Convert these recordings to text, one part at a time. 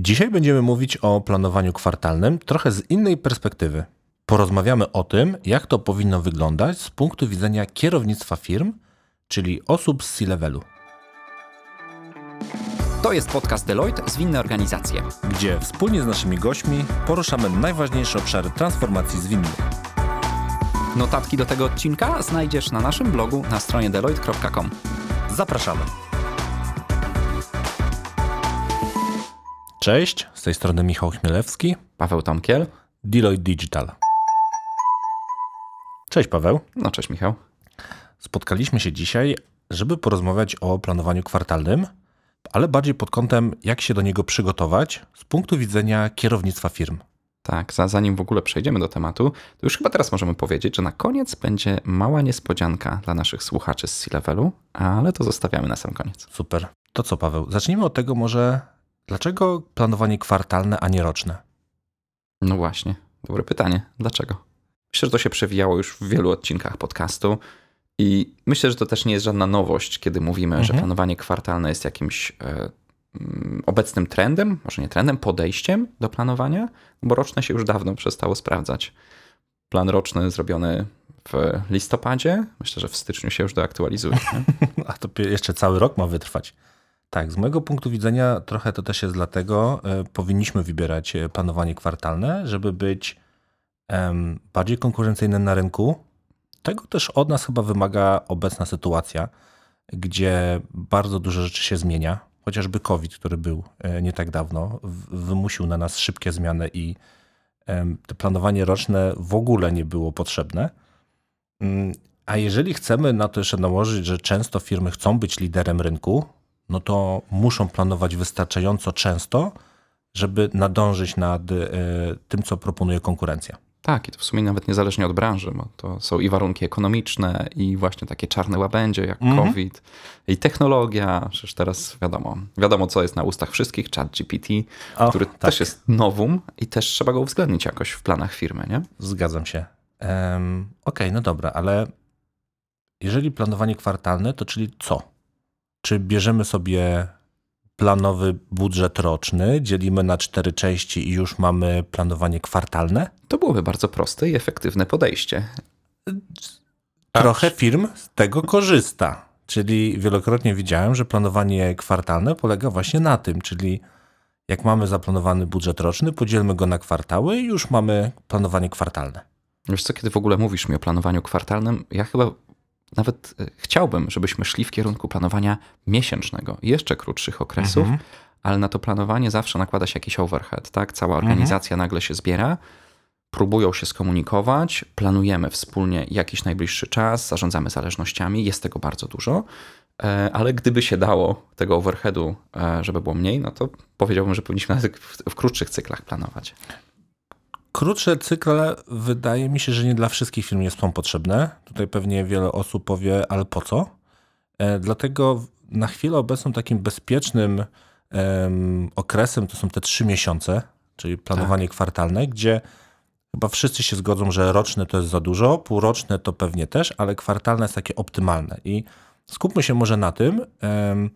Dzisiaj będziemy mówić o planowaniu kwartalnym trochę z innej perspektywy. Porozmawiamy o tym, jak to powinno wyglądać z punktu widzenia kierownictwa firm, czyli osób z C-levelu. To jest podcast Deloitte Zwinne Organizacje. Gdzie wspólnie z naszymi gośćmi poruszamy najważniejsze obszary transformacji zwinnych. Notatki do tego odcinka znajdziesz na naszym blogu na stronie deloitte.com. Zapraszamy. Cześć, z tej strony Michał Chmielewski, Paweł Tomkiel. Deloitte Digital. Cześć Paweł. No cześć Michał. Spotkaliśmy się dzisiaj, żeby porozmawiać o planowaniu kwartalnym, ale bardziej pod kątem, jak się do niego przygotować z punktu widzenia kierownictwa firm. Tak, zanim w ogóle przejdziemy do tematu, to już chyba teraz możemy powiedzieć, że na koniec będzie mała niespodzianka dla naszych słuchaczy z C-Levelu, ale to zostawiamy na sam koniec. Super. To co Paweł, zacznijmy od tego może, dlaczego planowanie kwartalne, a nie roczne? No właśnie, dobre pytanie. Dlaczego? Myślę, że to się przewijało już w wielu odcinkach podcastu i myślę, że to też nie jest żadna nowość, kiedy mówimy, że planowanie kwartalne jest jakimś e, mm, obecnym trendem, może nie trendem, podejściem do planowania, bo roczne się już dawno przestało sprawdzać. Plan roczny zrobiony w listopadzie, myślę, że w styczniu się już doaktualizuje. A to jeszcze cały rok ma wytrwać. Tak, z mojego punktu widzenia trochę to też jest dlatego, e, powinniśmy wybierać e, planowanie kwartalne, żeby być bardziej konkurencyjnym na rynku. Tego też od nas chyba wymaga obecna sytuacja, gdzie bardzo dużo rzeczy się zmienia. Chociażby COVID, który był e, nie tak dawno, wymusił na nas szybkie zmiany i to planowanie roczne w ogóle nie było potrzebne. Mm, A jeżeli chcemy na to jeszcze nałożyć, że często firmy chcą być liderem rynku, no to muszą planować wystarczająco często, żeby nadążyć nad e, tym, co proponuje konkurencja. Tak, i to w sumie nawet niezależnie od branży, bo to są i warunki ekonomiczne, i właśnie takie czarne łabędzie jak Mhm. COVID, i technologia. Przecież teraz wiadomo, wiadomo, co jest na ustach wszystkich, chat GPT, O, który tak. też jest nowum i też trzeba go uwzględnić jakoś w planach firmy, nie? Zgadzam się. Em, Okej, no dobra, ale jeżeli planowanie kwartalne, to czyli co? Czy bierzemy sobie planowy budżet roczny, dzielimy na cztery części i już mamy planowanie kwartalne? To byłoby bardzo proste i efektywne podejście. Trochę firm z tego korzysta. Czyli wielokrotnie widziałem, że planowanie kwartalne polega właśnie na tym, czyli jak mamy zaplanowany budżet roczny, podzielmy go na kwartały i już mamy planowanie kwartalne. Wiesz co, kiedy w ogóle mówisz mi o planowaniu kwartalnym, ja chyba nawet e, chciałbym, żebyśmy szli w kierunku planowania miesięcznego, jeszcze krótszych okresów, Mhm. ale na to planowanie zawsze nakłada się jakiś overhead, tak? Cała organizacja nagle się zbiera, próbują się skomunikować, planujemy wspólnie jakiś najbliższy czas, zarządzamy zależnościami, jest tego bardzo dużo, e, ale gdyby się dało tego overheadu, e, żeby było mniej, no to powiedziałbym, że powinniśmy w krótszych cyklach planować. Krótsze cykle wydaje mi się, że nie dla wszystkich jest są potrzebne. Tutaj pewnie wiele osób powie, ale po co? E, dlatego na chwilę obecną takim bezpiecznym em, okresem to są te trzy miesiące, czyli planowanie kwartalne, gdzie chyba wszyscy się zgodzą, że roczne to jest za dużo, półroczne to pewnie też, ale kwartalne jest takie optymalne. I skupmy się może na tym, em,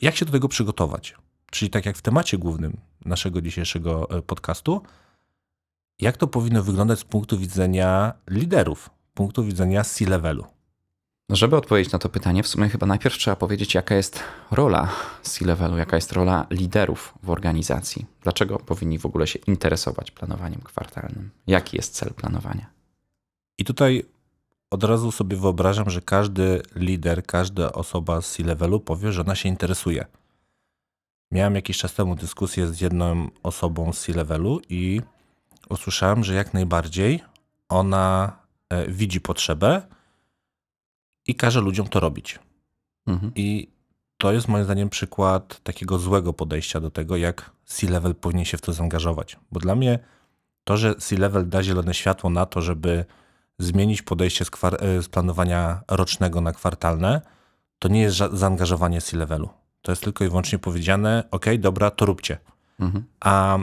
jak się do tego przygotować. Czyli tak jak w temacie głównym naszego dzisiejszego e, podcastu, jak to powinno wyglądać z punktu widzenia liderów, punktu widzenia C-levelu. Żeby odpowiedzieć na to pytanie, w sumie chyba najpierw trzeba powiedzieć, jaka jest rola C-levelu, jaka jest rola liderów w organizacji. Dlaczego powinni w ogóle się interesować planowaniem kwartalnym? Jaki jest cel planowania? I tutaj od razu sobie wyobrażam, że każdy lider, każda osoba z C-levelu powie, że ona się interesuje. Miałem jakiś czas temu dyskusję z jedną osobą z C-levelu i usłyszałem, że jak najbardziej ona e, widzi potrzebę i każe ludziom to robić. Mhm. I to jest moim zdaniem przykład takiego złego podejścia do tego, jak C-level powinien się w to zaangażować. Bo dla mnie to, że C-level da zielone światło na to, żeby zmienić podejście z, kwar- e, z planowania rocznego na kwartalne, to nie jest zaangażowanie C-levelu. To jest tylko i wyłącznie powiedziane, ok, dobra, to róbcie. Mhm. A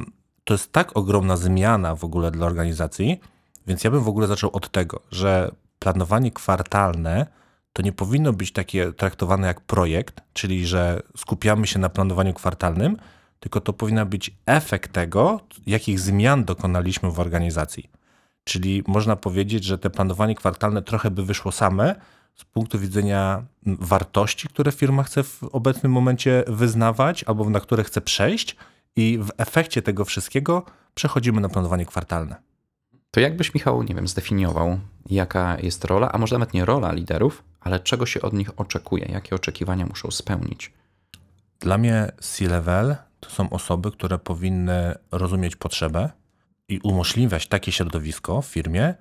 to jest tak ogromna zmiana w ogóle dla organizacji, więc ja bym w ogóle zaczął od tego, że planowanie kwartalne to nie powinno być takie traktowane jak projekt, czyli że skupiamy się na planowaniu kwartalnym, tylko to powinien być efekt tego, jakich zmian dokonaliśmy w organizacji. Czyli można powiedzieć, że te planowanie kwartalne trochę by wyszło same z punktu widzenia wartości, które firma chce w obecnym momencie wyznawać albo na które chce przejść, i w efekcie tego wszystkiego przechodzimy na planowanie kwartalne. To jakbyś, Michał, nie wiem, zdefiniował, jaka jest rola, a może nawet nie rola liderów, ale czego się od nich oczekuje, jakie oczekiwania muszą spełnić? Dla mnie C-level to są osoby, które powinny rozumieć potrzebę i umożliwiać takie środowisko w firmie,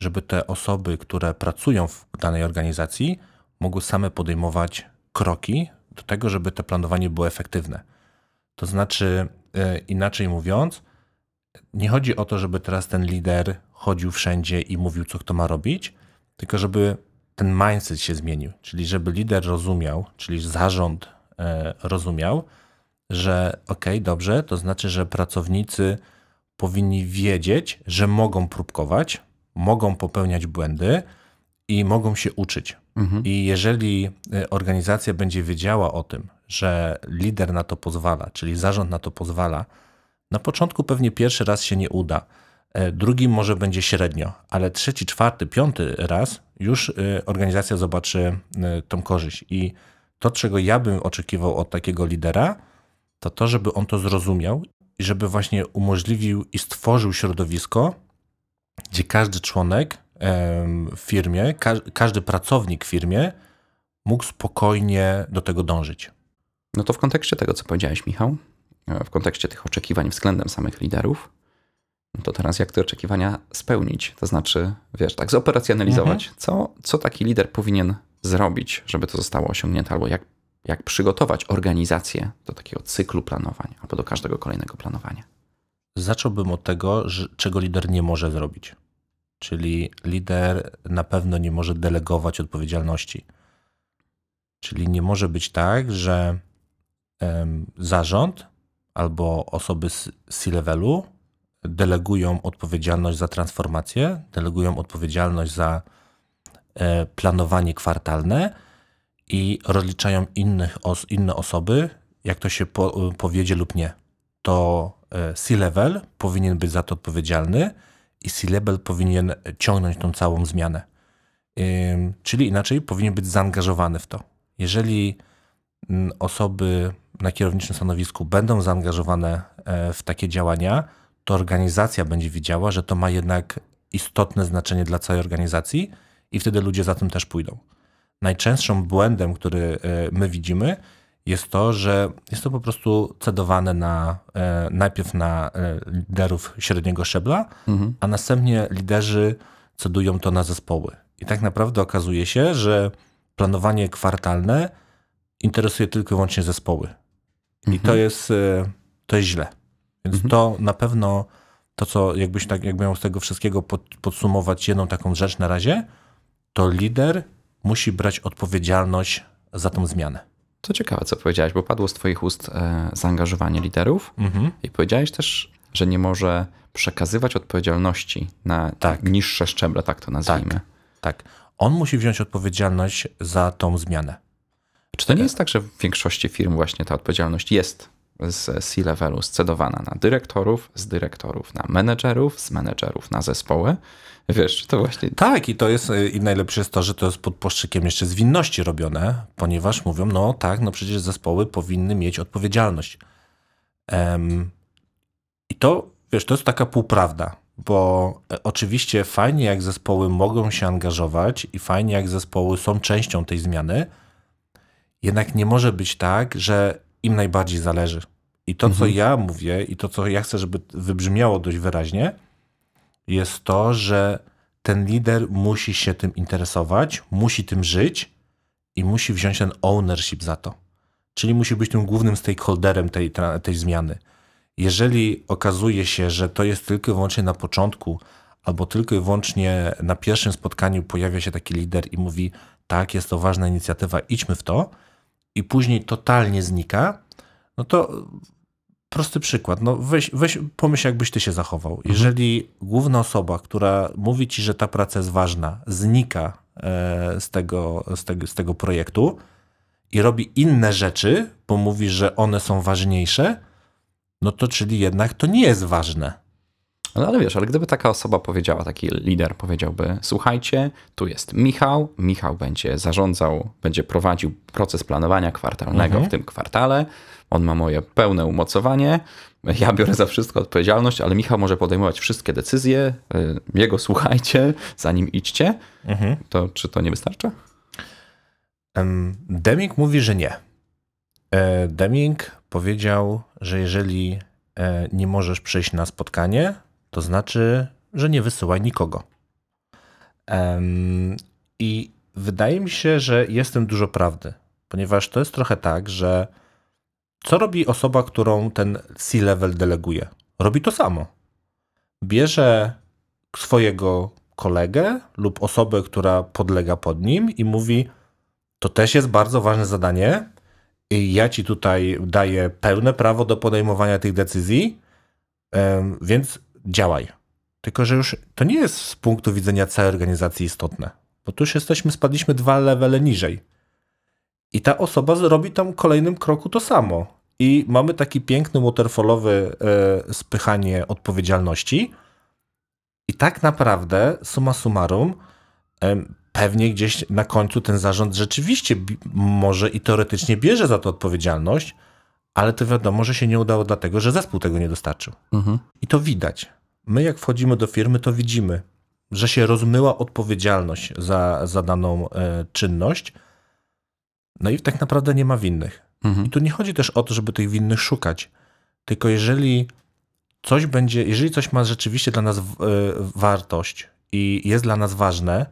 żeby te osoby, które pracują w danej organizacji, mogły same podejmować kroki do tego, żeby to planowanie było efektywne. To znaczy, e, inaczej mówiąc, nie chodzi o to, żeby teraz ten lider chodził wszędzie i mówił, co kto ma robić, tylko żeby ten mindset się zmienił. Czyli żeby lider rozumiał, czyli zarząd e, rozumiał, że ok, dobrze, to znaczy, że pracownicy powinni wiedzieć, że mogą próbkować, mogą popełniać błędy i mogą się uczyć. Mhm. I jeżeli e, organizacja będzie wiedziała o tym, że lider na to pozwala, czyli zarząd na to pozwala, na początku pewnie pierwszy raz się nie uda, e, drugim może będzie średnio, ale trzeci, czwarty, piąty raz już e, organizacja zobaczy tą korzyść. I to, czego ja bym oczekiwał od takiego lidera, to to, żeby on to zrozumiał i żeby właśnie umożliwił i stworzył środowisko, gdzie każdy członek w firmie, każdy pracownik w firmie mógł spokojnie do tego dążyć. No to w kontekście tego, co powiedziałeś, Michał, e, w kontekście tych oczekiwań względem samych liderów, no to teraz jak te oczekiwania spełnić? To znaczy, wiesz, tak zoperacjonalizować, mhm. co, co taki lider powinien zrobić, żeby to zostało osiągnięte, albo jak, jak przygotować organizację do takiego cyklu planowania, albo do każdego kolejnego planowania. Zacząłbym od tego, że, czego lider nie może zrobić. Czyli lider na pewno nie może delegować odpowiedzialności. Czyli nie może być tak, że zarząd albo osoby z C-levelu delegują odpowiedzialność za transformację, delegują odpowiedzialność za e, planowanie kwartalne i rozliczają innych inne osoby, jak to się po powiedzie lub nie. To e, C-level powinien być za to odpowiedzialny i C-level powinien ciągnąć tą całą zmianę. Czyli inaczej, powinien być zaangażowany w to. Jeżeli mm, osoby na kierowniczym stanowisku będą zaangażowane e, w takie działania, to organizacja będzie widziała, że to ma jednak istotne znaczenie dla całej organizacji i wtedy ludzie za tym też pójdą. Najczęstszym błędem, który e, my widzimy, jest to, że jest to po prostu cedowane na, e, najpierw na e, liderów średniego szczebla, mhm. a następnie liderzy cedują to na zespoły. I tak naprawdę okazuje się, że planowanie kwartalne interesuje tylko i wyłącznie zespoły. Mhm. I to jest, e, to jest źle. Więc mhm. to na pewno to, co jakbyś tak, jakby miał z tego wszystkiego pod, podsumować jedną taką rzecz na razie, to lider musi brać odpowiedzialność za tą zmianę. To ciekawe, co powiedziałeś, bo padło z Twoich ust e, zaangażowanie liderów mhm. i powiedziałeś też, że nie może przekazywać odpowiedzialności na tak. niższe szczeble, tak to nazwijmy. Tak, tak. On musi wziąć odpowiedzialność za tą zmianę. Czy to nie jest tak, że w większości firm właśnie ta odpowiedzialność jest z C-levelu scedowana na dyrektorów, z dyrektorów na menedżerów, z menedżerów na zespoły? Wiesz, to właśnie. Tak, i to jest, y, i najlepsze jest to, że to jest pod płaszczykiem jeszcze zwinności robione, ponieważ mówią, no tak, no przecież zespoły powinny mieć odpowiedzialność. Um, I to, wiesz, to jest taka półprawda, bo e, oczywiście fajnie, jak zespoły mogą się angażować i fajnie, jak zespoły są częścią tej zmiany, jednak nie może być tak, że im najbardziej zależy. I to, mhm. co ja mówię, i to, co ja chcę, żeby wybrzmiało dość wyraźnie, jest to, że ten lider musi się tym interesować, musi tym żyć i musi wziąć ten ownership za to. Czyli musi być tym głównym stakeholderem tej, tej zmiany. Jeżeli okazuje się, że to jest tylko i wyłącznie na początku, albo tylko i wyłącznie na pierwszym spotkaniu pojawia się taki lider i mówi: Tak, jest to ważna inicjatywa, idźmy w to, i później totalnie znika, no to prosty przykład. No weź, weź pomyśl, jakbyś ty się zachował. Mhm. Jeżeli główna osoba, która mówi ci, że ta praca jest ważna, znika e, z tego, z tego, z tego projektu i robi inne rzeczy, bo mówi, że one są ważniejsze, no to czyli jednak to nie jest ważne. Ale, ale wiesz, ale gdyby taka osoba powiedziała, taki lider powiedziałby, słuchajcie, tu jest Michał, Michał będzie zarządzał, będzie prowadził proces planowania kwartalnego w tym kwartale, on ma moje pełne umocowanie, ja biorę za wszystko odpowiedzialność, ale Michał może podejmować wszystkie decyzje, y, jego słuchajcie, zanim idźcie, to czy to nie wystarcza? Em, Deming mówi, że nie. E, Deming powiedział, że jeżeli e, nie możesz przyjść na spotkanie, to znaczy, że nie wysyłaj nikogo. Em, I wydaje mi się, że jest w tym dużo prawdy, ponieważ to jest trochę tak, że co robi osoba, którą ten C-level deleguje? Robi to samo. Bierze swojego kolegę lub osobę, która podlega pod nim i mówi: To też jest bardzo ważne zadanie. I ja ci tutaj daję pełne prawo do podejmowania tych decyzji, więc działaj. Tylko, że już to nie jest z punktu widzenia całej organizacji istotne, bo tu już jesteśmy, spadliśmy dwa levele niżej. I ta osoba zrobi tam kolejnym kroku to samo. I mamy taki piękny waterfallowy e, spychanie odpowiedzialności. I tak naprawdę, summa summarum, em, pewnie gdzieś na końcu ten zarząd rzeczywiście może i teoretycznie bierze za to odpowiedzialność, ale to wiadomo, że się nie udało dlatego, że zespół tego nie dostarczył. Mhm. I to widać. My, jak wchodzimy do firmy, to widzimy, że się rozmyła odpowiedzialność za, za daną e, czynność. No i tak naprawdę nie ma winnych. Mhm. I tu nie chodzi też o to, żeby tych winnych szukać, tylko jeżeli coś będzie, jeżeli coś ma rzeczywiście dla nas w- e, wartość i jest dla nas ważne,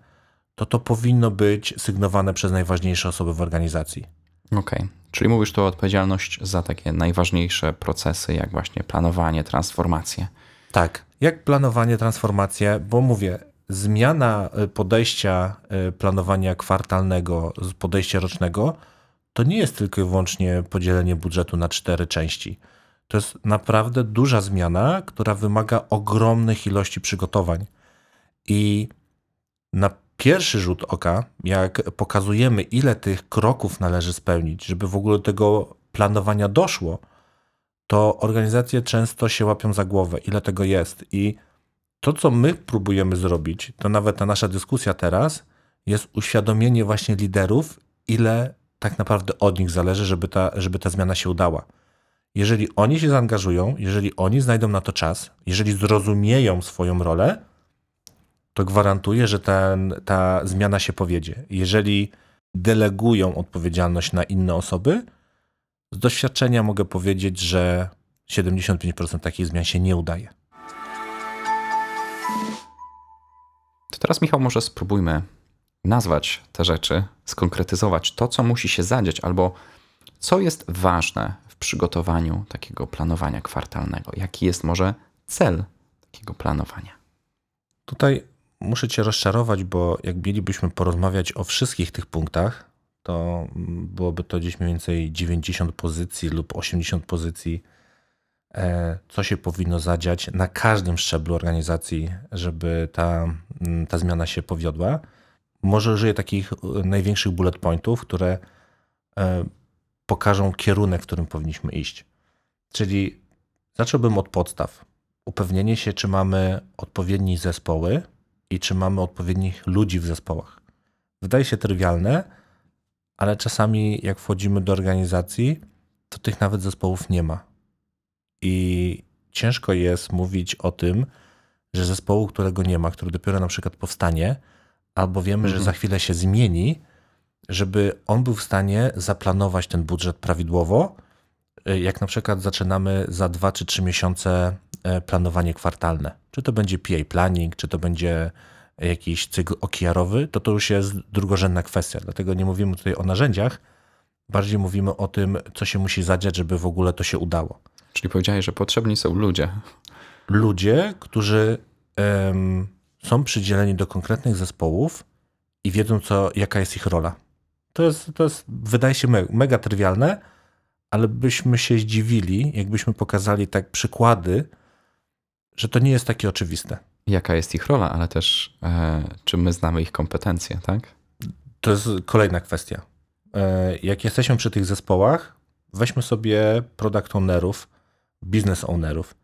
to to powinno być sygnowane przez najważniejsze osoby w organizacji. Okej, czyli mówisz tu o odpowiedzialność za takie najważniejsze procesy, jak właśnie planowanie, transformacje. Tak, jak planowanie, transformacje, bo mówię, zmiana y, podejścia y, planowania kwartalnego z podejścia rocznego to nie jest tylko i wyłącznie podzielenie budżetu na cztery części. To jest naprawdę duża zmiana, która wymaga ogromnych ilości przygotowań. I na pierwszy rzut oka, jak pokazujemy, ile tych kroków należy spełnić, żeby w ogóle do tego planowania doszło, to organizacje często się łapią za głowę, ile tego jest. I to, co my próbujemy zrobić, to nawet ta nasza dyskusja teraz, jest uświadomienie właśnie liderów, ile tak naprawdę od nich zależy, żeby ta, żeby ta zmiana się udała. Jeżeli oni się zaangażują, jeżeli oni znajdą na to czas, jeżeli zrozumieją swoją rolę, to gwarantuję, że ten, ta zmiana się powiedzie. Jeżeli delegują odpowiedzialność na inne osoby, z doświadczenia mogę powiedzieć, że 75% takich zmian się nie udaje. To teraz, Michał, może spróbujmy nazwać te rzeczy, skonkretyzować to, co musi się zadziać, albo co jest ważne w przygotowaniu takiego planowania kwartalnego. Jaki jest może cel takiego planowania? Tutaj muszę Cię rozczarować, bo jak mielibyśmy porozmawiać o wszystkich tych punktach, to byłoby to gdzieś mniej więcej 90 pozycji lub 80 pozycji, e, co się powinno zadziać na każdym szczeblu organizacji, żeby ta, mm, ta zmiana się powiodła. Może użyję takich e, największych bullet pointów, które e, pokażą kierunek, w którym powinniśmy iść. Czyli zacząłbym od podstaw. Upewnienie się, czy mamy odpowiednie zespoły i czy mamy odpowiednich ludzi w zespołach. Wydaje się trywialne, ale czasami jak wchodzimy do organizacji, to tych nawet zespołów nie ma. I ciężko jest mówić o tym, że zespołu, którego nie ma, który dopiero na przykład powstanie, albo wiemy, że za chwilę się zmieni, żeby on był w stanie zaplanować ten budżet prawidłowo, y, jak na przykład zaczynamy za dwa czy trzy miesiące planowanie kwartalne. Czy to będzie PA planning, czy to będzie jakiś cykl OKR-owy, to to już jest drugorzędna kwestia. Dlatego nie mówimy tutaj o narzędziach, bardziej mówimy o tym, co się musi zadziać, żeby w ogóle to się udało. Czyli powiedziałeś, że potrzebni są ludzie. Ludzie, którzy em, są przydzieleni do konkretnych zespołów i wiedzą, co, jaka jest ich rola. To jest, to jest wydaje się me, mega trywialne, ale byśmy się zdziwili, jakbyśmy pokazali tak przykłady, że to nie jest takie oczywiste. Jaka jest ich rola, ale też e, czy my znamy ich kompetencje, tak? To jest kolejna kwestia. E, Jak jesteśmy przy tych zespołach, weźmy sobie product ownerów, biznes ownerów,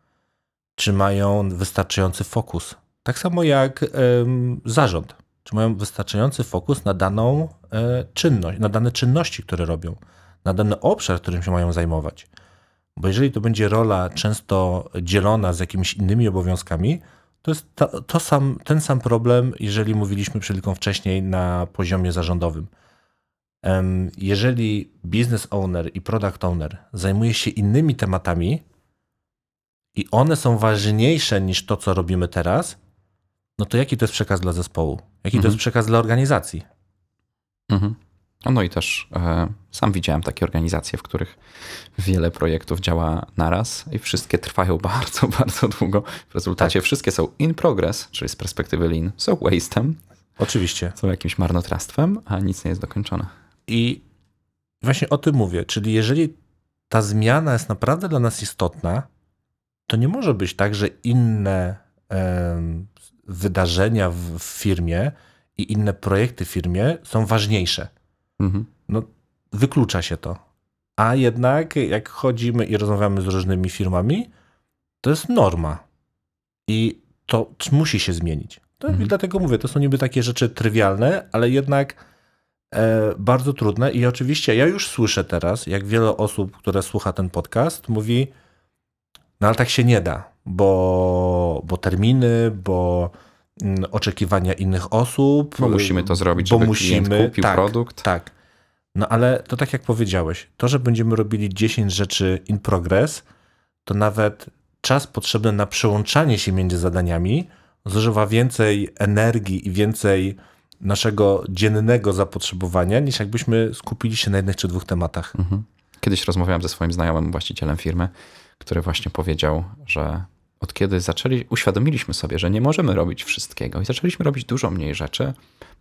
czy mają wystarczający fokus. Tak samo jak em, zarząd, czy mają wystarczający fokus na daną e, czynność, na dane czynności, które robią, na dany obszar, którym się mają zajmować. Bo jeżeli to będzie rola często dzielona z jakimiś innymi obowiązkami, to jest to, to sam, ten sam problem, jeżeli mówiliśmy przed chwilką wcześniej na poziomie zarządowym. Jeżeli business owner i product owner zajmuje się innymi tematami i one są ważniejsze niż to, co robimy teraz, no to jaki to jest przekaz dla zespołu? Jaki to Mhm. jest przekaz dla organizacji? Mhm. No i też e, sam widziałem takie organizacje, w których wiele projektów działa naraz i wszystkie trwają bardzo, bardzo długo. W rezultacie wszystkie są in progress, czyli z perspektywy lean, są waste'em, Oczywiście. są jakimś marnotrawstwem, a nic nie jest dokończone. I właśnie o tym mówię. Czyli jeżeli ta zmiana jest naprawdę dla nas istotna, to nie może być tak, że inne wydarzenia w, w firmie i inne projekty w firmie są ważniejsze. Mhm. No, wyklucza się to. A jednak, jak chodzimy i rozmawiamy z różnymi firmami, to jest norma. I to musi się zmienić. To, Mhm. Dlatego mówię, to są niby takie rzeczy trywialne, ale jednak e, bardzo trudne. I oczywiście ja już słyszę teraz, jak wiele osób, które słucha ten podcast, mówi, no ale tak się nie da, bo, bo terminy, bo oczekiwania innych osób. Bo musimy to zrobić, bo musimy, kupił tak, produkt. Tak. No ale to tak jak powiedziałeś, to, że będziemy robili 10 rzeczy in progress, to nawet czas potrzebny na przełączanie się między zadaniami zużywa więcej energii i więcej naszego dziennego zapotrzebowania, niż jakbyśmy skupili się na jednych czy dwóch tematach. Mhm. Kiedyś rozmawiałem ze swoim znajomym właścicielem firmy, który właśnie powiedział, że od kiedy zaczęli, uświadomiliśmy sobie, że nie możemy robić wszystkiego i zaczęliśmy robić dużo mniej rzeczy.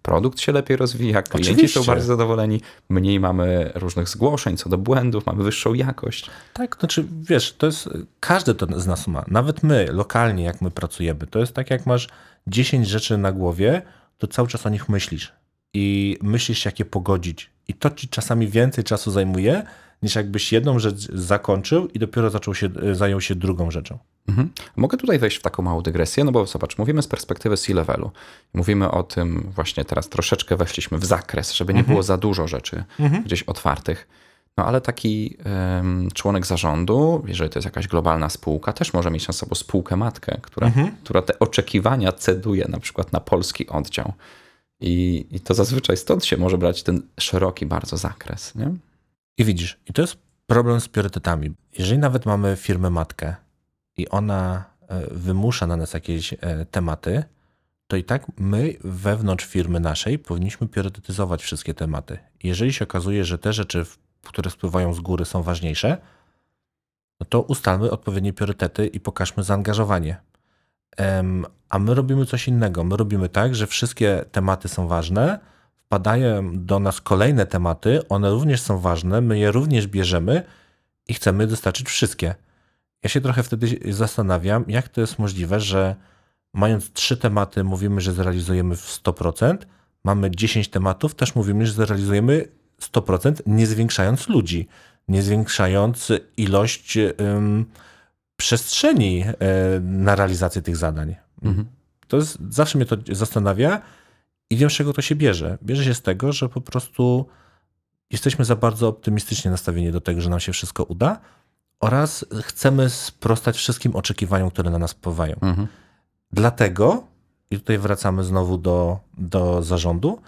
Produkt się lepiej rozwija, klienci Oczywiście. są bardziej zadowoleni, mniej mamy różnych zgłoszeń co do błędów, mamy wyższą jakość. Tak, znaczy wiesz, to jest, każdy to z nas ma, nawet my, lokalnie jak my pracujemy, to jest tak jak masz 10 rzeczy na głowie, to cały czas o nich myślisz i myślisz jak je pogodzić i to ci czasami więcej czasu zajmuje, niż jakbyś jedną rzecz zakończył i dopiero zaczął się, zajął się drugą rzeczą. Mhm. Mogę tutaj wejść w taką małą dygresję, no bo zobacz, mówimy z perspektywy C-levelu. Mówimy o tym właśnie teraz troszeczkę weszliśmy w zakres, żeby nie było za dużo rzeczy gdzieś otwartych. No ale taki em, członek zarządu, jeżeli to jest jakaś globalna spółka, też może mieć na sobą spółkę matkę, która, która te oczekiwania ceduje na przykład na polski oddział. I, I to zazwyczaj stąd się może brać ten szeroki bardzo zakres. Nie? I widzisz, i to jest problem z priorytetami. Jeżeli nawet mamy firmę matkę i ona e, wymusza na nas jakieś e, tematy, to i tak my wewnątrz firmy naszej powinniśmy priorytetyzować wszystkie tematy. Jeżeli się okazuje, że te rzeczy, które spływają z góry, są ważniejsze, no to ustalmy odpowiednie priorytety i pokażmy zaangażowanie. A my robimy coś innego. My robimy tak, że wszystkie tematy są ważne, wpadają do nas kolejne tematy, one również są ważne, my je również bierzemy i chcemy dostarczyć wszystkie. Ja się trochę wtedy zastanawiam, jak to jest możliwe, że mając trzy tematy, mówimy, że zrealizujemy w 100%, mamy 10 tematów, też mówimy, że zrealizujemy 100%, nie zwiększając ludzi, nie zwiększając ilość ym, przestrzeni e, na realizację tych zadań. Mhm. To jest, zawsze mnie to zastanawia i wiem, z czego to się bierze. Bierze się z tego, że po prostu jesteśmy za bardzo optymistycznie nastawieni do tego, że nam się wszystko uda oraz chcemy sprostać wszystkim oczekiwaniom, które na nas wpływają. Mhm. Dlatego, i tutaj wracamy znowu do, do zarządu,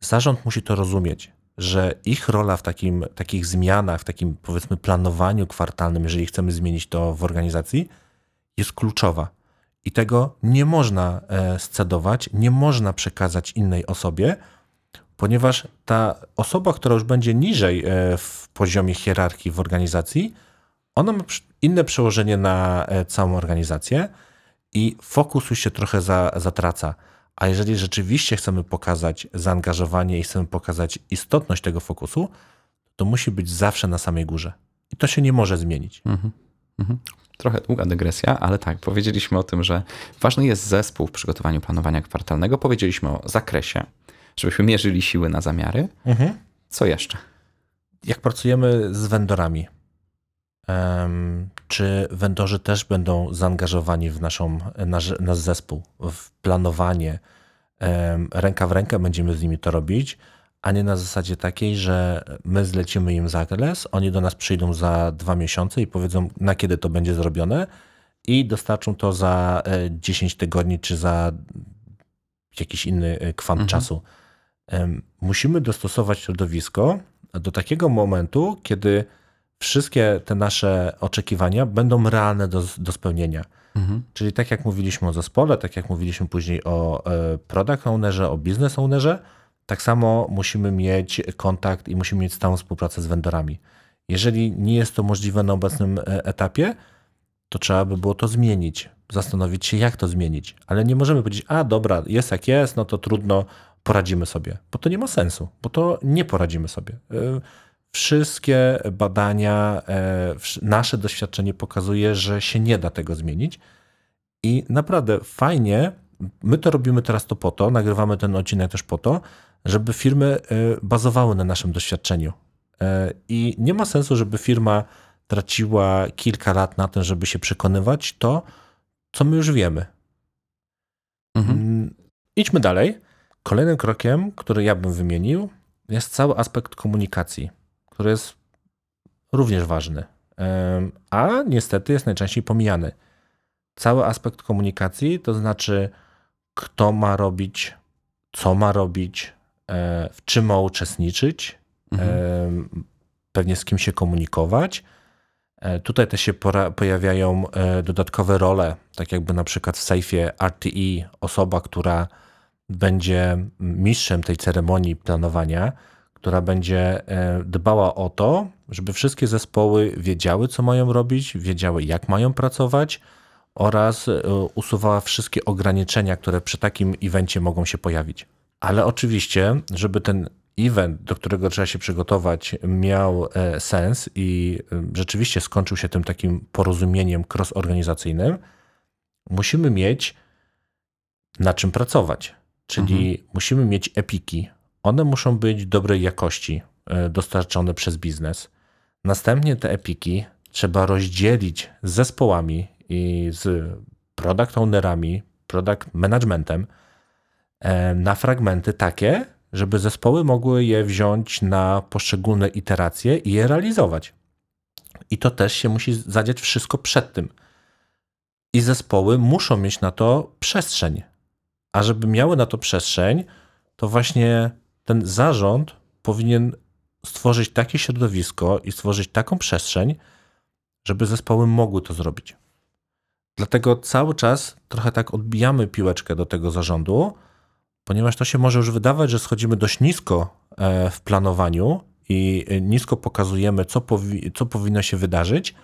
zarząd musi to rozumieć, że ich rola w takim, takich zmianach, w takim powiedzmy planowaniu kwartalnym, jeżeli chcemy zmienić to w organizacji, jest kluczowa. I tego nie można e, scedować, nie można przekazać innej osobie, ponieważ ta osoba, która już będzie niżej e, w poziomie hierarchii w organizacji, ona ma inne przełożenie na e, całą organizację i fokus już się trochę za, zatraca. A jeżeli rzeczywiście chcemy pokazać zaangażowanie i chcemy pokazać istotność tego fokusu, to musi być zawsze na samej górze. I to się nie może zmienić. Mhm. Mhm. Trochę długa dygresja, ale tak, powiedzieliśmy o tym, że ważny jest zespół w przygotowaniu planowania kwartalnego. Powiedzieliśmy o zakresie, żebyśmy mierzyli siły na zamiary. Co jeszcze? Jak pracujemy z vendorami, czy vendorzy też będą zaangażowani w naszą, nasz, nasz zespół, w planowanie. Ręka w rękę będziemy z nimi to robić, a nie na zasadzie takiej, że my zlecimy im zakres, oni do nas przyjdą za dwa miesiące i powiedzą, na kiedy to będzie zrobione i dostarczą to za e, 10 tygodni czy za jakiś inny e, kwant czasu. Em, Musimy dostosować środowisko do takiego momentu, kiedy wszystkie te nasze oczekiwania będą realne do, do spełnienia. Mhm. Czyli tak jak mówiliśmy o zespole, tak jak mówiliśmy później o e, product ownerze, o business ownerze, tak samo musimy mieć kontakt i musimy mieć stałą współpracę z vendorami. Jeżeli nie jest to możliwe na obecnym e, etapie, to trzeba by było to zmienić, zastanowić się, jak to zmienić. Ale nie możemy powiedzieć, a dobra, jest jak jest, no to trudno, poradzimy sobie, bo to nie ma sensu, bo to nie poradzimy sobie. Wszystkie badania, e, nasze doświadczenie pokazuje, że się nie da tego zmienić. I naprawdę fajnie, my to robimy teraz to po to, nagrywamy ten odcinek też po to, żeby firmy e, bazowały na naszym doświadczeniu. E, I nie ma sensu, żeby firma traciła kilka lat na tym, żeby się przekonywać to, co my już wiemy. Mhm. Mm, Idźmy dalej. Kolejnym krokiem, który ja bym wymienił, jest cały aspekt komunikacji, który jest również ważny, a niestety jest najczęściej pomijany. Cały aspekt komunikacji, to znaczy, kto ma robić, co ma robić, e, w czym ma uczestniczyć, Mhm. pewnie z kim się komunikować. E, Tutaj też się pojawiają e, dodatkowe role, tak jakby na przykład w sejfie RTE osoba, która będzie mistrzem tej ceremonii planowania, która będzie e, dbała o to, żeby wszystkie zespoły wiedziały, co mają robić, wiedziały, jak mają pracować oraz e, usuwała wszystkie ograniczenia, które przy takim evencie mogą się pojawić. Ale oczywiście, żeby ten event, do którego trzeba się przygotować, miał e, sens i rzeczywiście skończył się tym takim porozumieniem cross-organizacyjnym, musimy mieć na czym pracować. Czyli musimy mieć epiki. One muszą być dobrej jakości, e, dostarczone przez biznes. Następnie te epiki trzeba rozdzielić z zespołami i z product ownerami, product managementem e, na fragmenty takie, żeby zespoły mogły je wziąć na poszczególne iteracje i je realizować. I to też się musi zadziać wszystko przed tym. I zespoły muszą mieć na to przestrzeń. A żeby miały na to przestrzeń, to właśnie ten zarząd powinien stworzyć takie środowisko i stworzyć taką przestrzeń, żeby zespoły mogły to zrobić. Dlatego cały czas trochę tak odbijamy piłeczkę do tego zarządu, ponieważ to się może już wydawać, że schodzimy dość nisko e, w planowaniu i e, nisko pokazujemy, co, powi- co powinno się wydarzyć,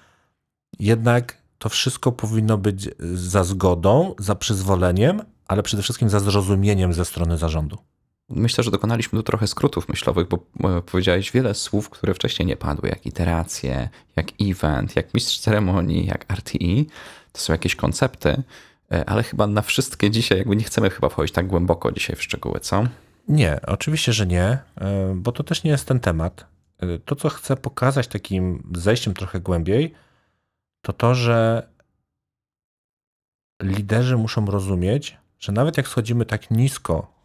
jednak to wszystko powinno być za zgodą, za przyzwoleniem, ale przede wszystkim za zrozumieniem ze strony zarządu. Myślę, że dokonaliśmy tu trochę skrótów myślowych, bo e, powiedziałeś wiele słów, które wcześniej nie padły, jak iteracje, jak event, jak mistrz ceremonii, jak RTE. To są jakieś koncepty, e, ale chyba na wszystkie dzisiaj jakby nie chcemy chyba wchodzić tak głęboko dzisiaj w szczegóły, co? Nie, oczywiście, że nie, e, bo to też nie jest ten temat. To, co chcę pokazać takim zejściem trochę głębiej, to to, że liderzy muszą rozumieć, że nawet jak schodzimy tak nisko,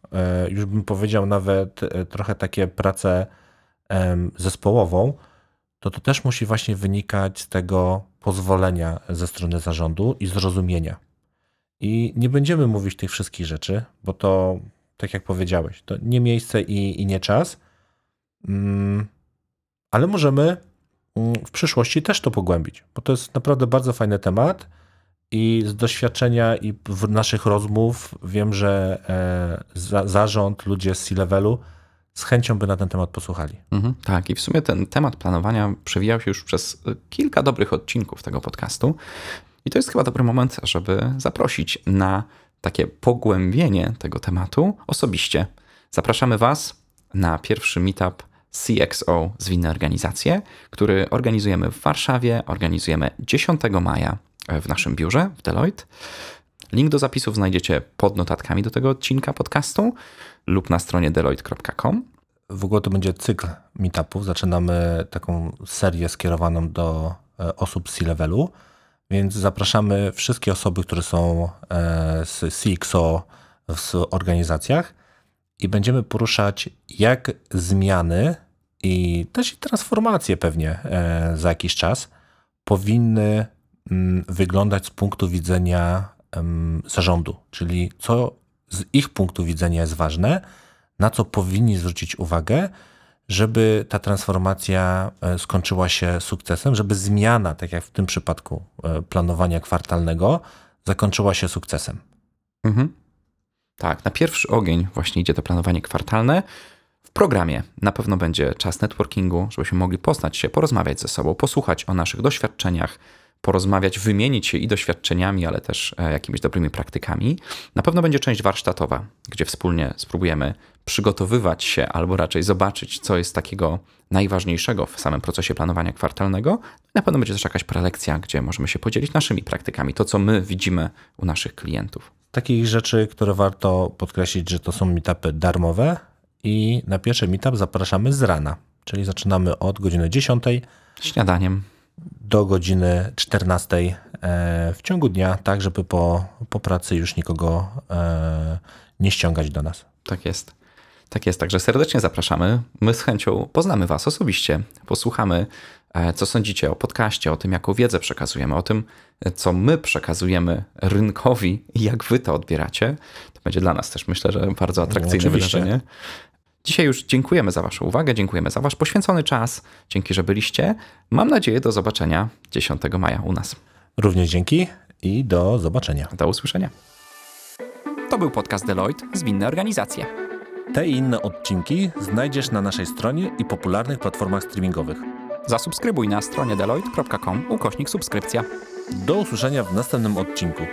już bym powiedział nawet e, trochę takie pracę zespołową, to to też musi właśnie wynikać z tego pozwolenia ze strony zarządu i zrozumienia. I nie będziemy mówić tych wszystkich rzeczy, bo to, tak jak powiedziałeś, to nie miejsce i, i nie czas, Mm, ale możemy mm, w przyszłości też to pogłębić, bo to jest naprawdę bardzo fajny temat i z doświadczenia i w naszych rozmów wiem, że e, za, zarząd, ludzie z C-levelu z chęcią by na ten temat posłuchali. Mhm, tak, i w sumie ten temat planowania przewijał się już przez e, kilka dobrych odcinków tego podcastu. I to jest chyba dobry moment, żeby zaprosić na takie pogłębienie tego tematu osobiście. Zapraszamy Was na pierwszy meetup CXO Zwinne Organizacje, który organizujemy w Warszawie, organizujemy 10 maja w naszym biurze w Deloitte. Link do zapisów znajdziecie pod notatkami do tego odcinka podcastu lub na stronie deloitte.com. W ogóle to będzie cykl meetupów. Zaczynamy taką serię skierowaną do e, osób z C-levelu, więc zapraszamy wszystkie osoby, które są e, z CXO w organizacjach i będziemy poruszać, jak zmiany i też i transformacje pewnie e, za jakiś czas powinny wyglądać z punktu widzenia zarządu, czyli co z ich punktu widzenia jest ważne, na co powinni zwrócić uwagę, żeby ta transformacja e, skończyła się sukcesem, żeby zmiana, tak jak w tym przypadku e, planowania kwartalnego, zakończyła się sukcesem. Mhm. Tak, na pierwszy ogień właśnie idzie to planowanie kwartalne. W programie na pewno będzie czas networkingu, żebyśmy mogli poznać się, porozmawiać ze sobą, posłuchać o naszych doświadczeniach, porozmawiać, wymienić się i doświadczeniami, ale też e, jakimiś dobrymi praktykami. Na pewno będzie część warsztatowa, gdzie wspólnie spróbujemy przygotowywać się albo raczej zobaczyć, co jest takiego najważniejszego w samym procesie planowania kwartalnego. Na pewno będzie też jakaś prelekcja, gdzie możemy się podzielić naszymi praktykami, to co my widzimy u naszych klientów. Takich rzeczy, które warto podkreślić, że to są meetupy darmowe i na pierwszy meetup zapraszamy z rana, czyli zaczynamy od godziny 10 Śniadaniem. Do godziny 14 e, w ciągu dnia, tak żeby po, po pracy już nikogo e, nie ściągać do nas. Tak jest. Tak jest, także serdecznie zapraszamy. My z chęcią poznamy Was osobiście, posłuchamy, e, co sądzicie o podcaście, o tym, jaką wiedzę przekazujemy, o tym, co my przekazujemy rynkowi i jak Wy to odbieracie. To będzie dla nas też, myślę, że bardzo atrakcyjne oczywiście. wydarzenie. Dzisiaj już dziękujemy za Waszą uwagę, dziękujemy za Wasz poświęcony czas. Dzięki, że byliście. Mam nadzieję do zobaczenia 10 maja u nas. Również dzięki i do zobaczenia. Do usłyszenia. To był podcast Deloitte Zwinne Organizacje. Te i inne odcinki znajdziesz na naszej stronie i popularnych platformach streamingowych. Zasubskrybuj na stronie deloitte.com ukośnik subskrypcja. Do usłyszenia w następnym odcinku.